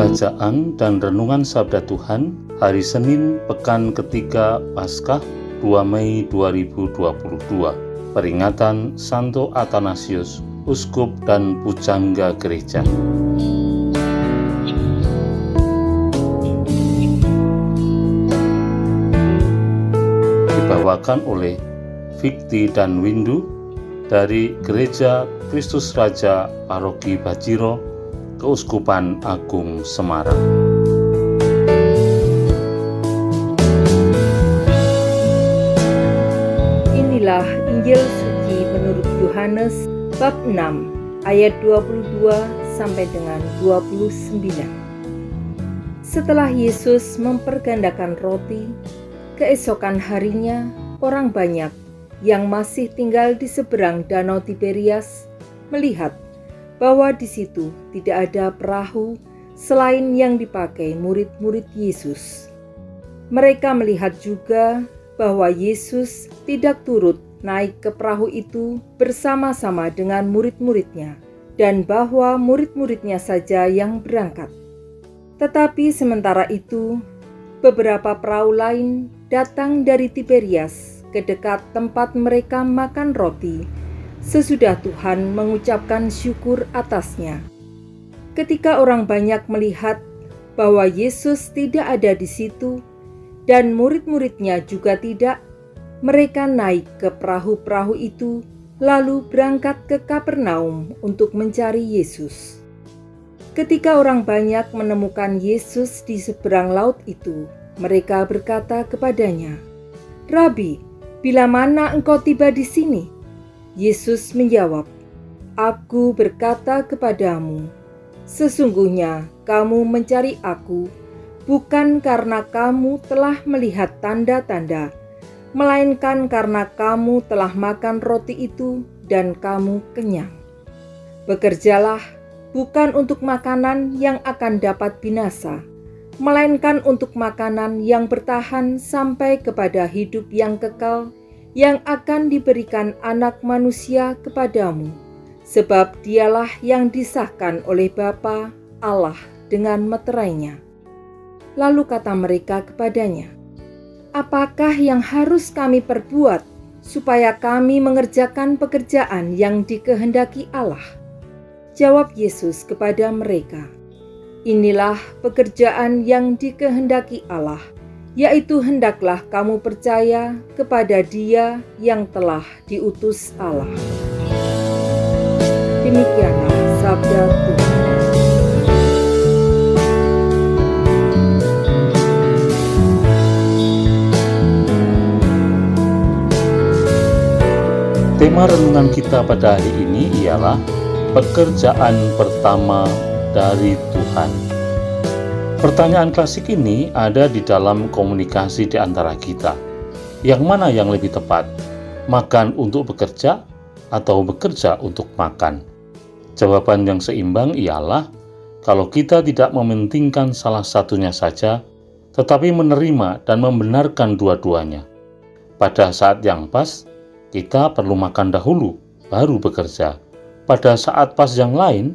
Bacaan dan Renungan Sabda Tuhan Hari Senin Pekan ketiga Paskah 2 Mei 2022 Peringatan Santo Athanasius, Uskup dan Pujangga Gereja. Dibawakan oleh Fikti dan Windu dari Gereja Kristus Raja Paroki Bajiro Keuskupan Agung Semarang. Inilah Injil suci menurut Yohanes bab 6 ayat 22 sampai dengan 29. Setelah Yesus mempergandakan roti, keesokan harinya orang banyak yang masih tinggal di seberang Danau Tiberias melihat bahwa di situ tidak ada perahu selain yang dipakai murid-murid Yesus. Mereka melihat juga bahwa Yesus tidak turut naik ke perahu itu bersama-sama dengan murid-muridnya, dan bahwa murid-muridnya saja yang berangkat. Tetapi sementara itu, beberapa perahu lain datang dari Tiberias ke dekat tempat mereka makan roti sesudah Tuhan mengucapkan syukur atasnya. Ketika orang banyak melihat bahwa Yesus tidak ada di situ dan murid-muridnya juga tidak, mereka naik ke perahu-perahu itu lalu berangkat ke Kapernaum untuk mencari Yesus. Ketika orang banyak menemukan Yesus di seberang laut itu, mereka berkata kepadanya, "Rabi, bila mana engkau tiba di sini?" Yesus menjawab, "Aku berkata kepadamu, sesungguhnya kamu mencari Aku bukan karena kamu telah melihat tanda-tanda, melainkan karena kamu telah makan roti itu dan kamu kenyang. Bekerjalah bukan untuk makanan yang akan dapat binasa." melainkan untuk makanan yang bertahan sampai kepada hidup yang kekal yang akan diberikan anak manusia kepadamu, sebab dialah yang disahkan oleh Bapa Allah dengan meterainya. Lalu kata mereka kepadanya, Apakah yang harus kami perbuat supaya kami mengerjakan pekerjaan yang dikehendaki Allah? Jawab Yesus kepada mereka, Inilah pekerjaan yang dikehendaki Allah, yaitu hendaklah kamu percaya kepada Dia yang telah diutus Allah. Demikianlah sabda Tuhan. Tema renungan kita pada hari ini ialah pekerjaan pertama dari Tuhan. Pertanyaan klasik ini ada di dalam komunikasi di antara kita. Yang mana yang lebih tepat? Makan untuk bekerja atau bekerja untuk makan? Jawaban yang seimbang ialah kalau kita tidak mementingkan salah satunya saja, tetapi menerima dan membenarkan dua-duanya. Pada saat yang pas, kita perlu makan dahulu, baru bekerja. Pada saat pas yang lain,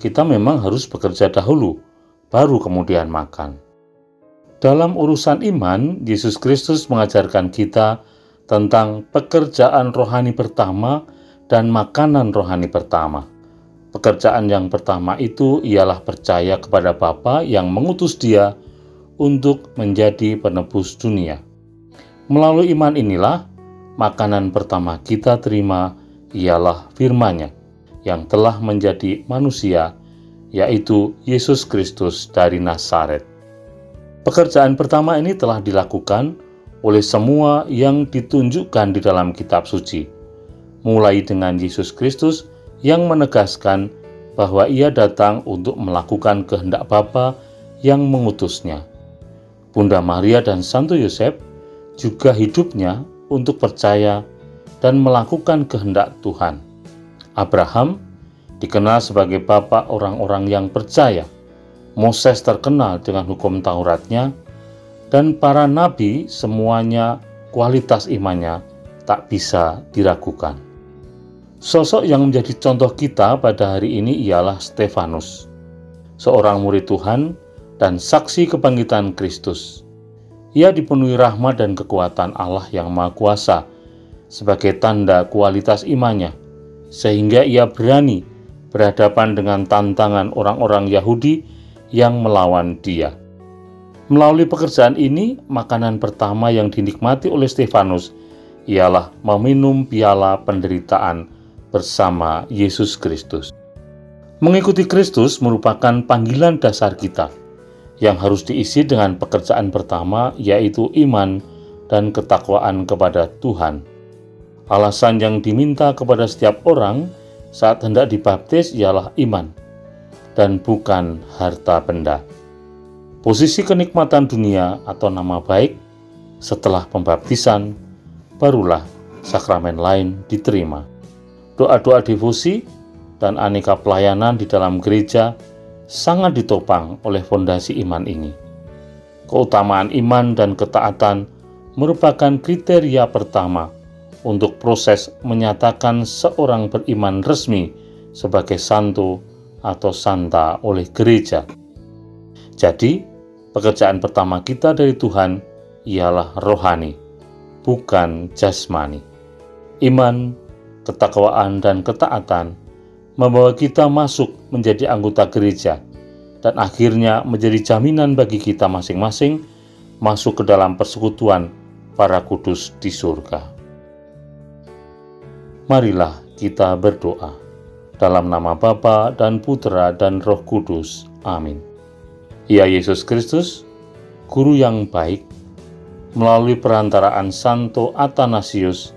kita memang harus bekerja dahulu, baru kemudian makan. Dalam urusan iman, Yesus Kristus mengajarkan kita tentang pekerjaan rohani pertama dan makanan rohani pertama. Pekerjaan yang pertama itu ialah percaya kepada Bapa yang mengutus Dia untuk menjadi penebus dunia. Melalui iman inilah makanan pertama kita terima ialah firman-Nya yang telah menjadi manusia yaitu Yesus Kristus dari Nazaret. Pekerjaan pertama ini telah dilakukan oleh semua yang ditunjukkan di dalam kitab suci. mulai dengan Yesus Kristus yang menegaskan bahwa ia datang untuk melakukan kehendak Bapa yang mengutusnya. Bunda Maria dan Santo Yosef juga hidupnya untuk percaya dan melakukan kehendak Tuhan. Abraham dikenal sebagai bapak orang-orang yang percaya. Moses terkenal dengan hukum Tauratnya, dan para nabi semuanya kualitas imannya tak bisa diragukan. Sosok yang menjadi contoh kita pada hari ini ialah Stefanus, seorang murid Tuhan dan saksi kebangkitan Kristus. Ia dipenuhi rahmat dan kekuatan Allah yang Maha Kuasa sebagai tanda kualitas imannya, sehingga ia berani berhadapan dengan tantangan orang-orang Yahudi yang melawan dia. Melalui pekerjaan ini, makanan pertama yang dinikmati oleh Stefanus ialah meminum piala penderitaan bersama Yesus Kristus. Mengikuti Kristus merupakan panggilan dasar kita yang harus diisi dengan pekerjaan pertama, yaitu iman dan ketakwaan kepada Tuhan. Alasan yang diminta kepada setiap orang saat hendak dibaptis ialah iman dan bukan harta benda posisi kenikmatan dunia atau nama baik setelah pembaptisan, barulah sakramen lain diterima. Doa-doa devosi dan aneka pelayanan di dalam gereja sangat ditopang oleh fondasi iman ini. Keutamaan iman dan ketaatan merupakan kriteria pertama untuk proses menyatakan seorang beriman resmi sebagai santo atau santa oleh gereja. Jadi, pekerjaan pertama kita dari Tuhan ialah rohani, bukan jasmani. Iman, ketakwaan, dan ketaatan membawa kita masuk menjadi anggota gereja dan akhirnya menjadi jaminan bagi kita masing-masing masuk ke dalam persekutuan para kudus di surga. Marilah kita berdoa dalam nama Bapa dan Putra dan Roh Kudus. Amin. Ya Yesus Kristus, Guru yang baik, melalui perantaraan Santo Athanasius,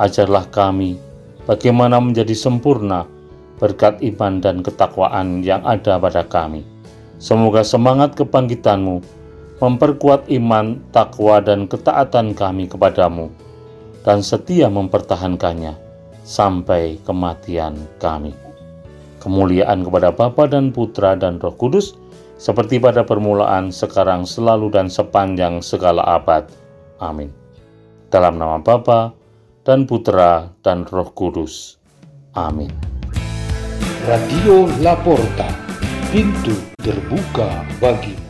ajarlah kami bagaimana menjadi sempurna berkat iman dan ketakwaan yang ada pada kami. Semoga semangat kebangkitanmu memperkuat iman, takwa, dan ketaatan kami kepadamu, dan setia mempertahankannya sampai kematian kami. Kemuliaan kepada Bapa dan Putra dan Roh Kudus, seperti pada permulaan, sekarang, selalu, dan sepanjang segala abad. Amin. Dalam nama Bapa dan Putra dan Roh Kudus. Amin. Radio Laporta, pintu terbuka bagimu.